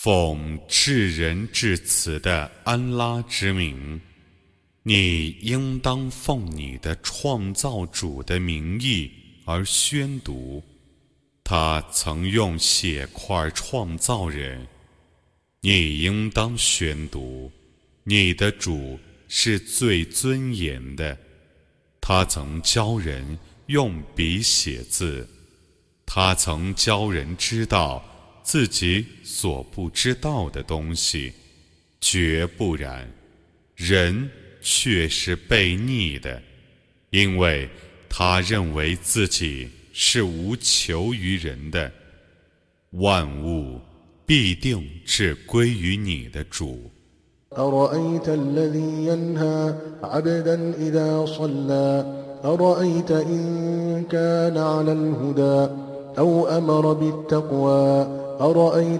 奉至人至此的安拉之名你应当奉你的创造主的名义而宣读他曾用血块创造人你应当宣读你的主是最尊严的他曾教人用笔写字，他曾教人知道。自己所不知道的东西，绝不然。人却是被逆的，因为他认为自己是无求于人的。万物必定是归于你的主。أرأيت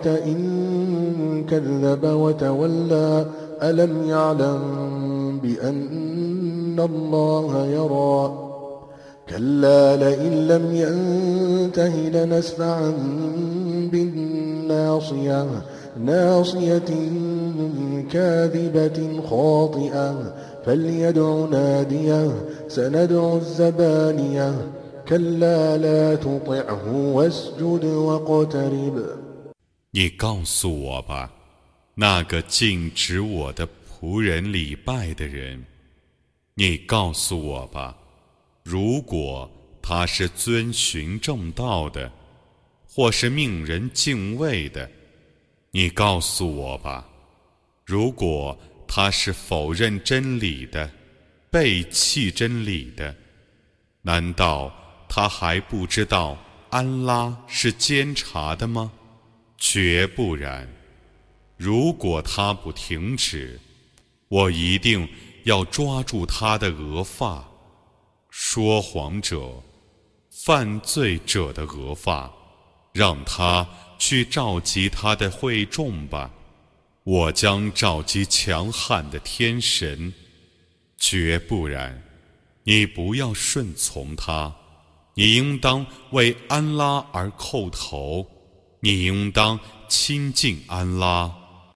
إن كذب وتولى؟ ألم يعلم بأن الله يرى؟ كلا لئن لم ينته لنسفعا بالناصية ناصية كاذبة خاطئة. فليدع ناديه سندع الزبانية كلا لا تطعه واسجد واقترب 你告诉我吧，那个禁止我的仆人礼拜的人。你告诉我吧，如果他是遵循正道的，或是命人敬畏的。你告诉我吧，如果 他是否认真理的，背弃真理的，难道他还不知道安拉是监察的吗？绝不然！如果他不停止，我一定要抓住他的额发。说谎者、犯罪者的额发，让他去召集他的会众吧。我将召集强悍的天神。绝不然！你不要顺从他，你应当为安拉而叩头。你应当亲近安拉。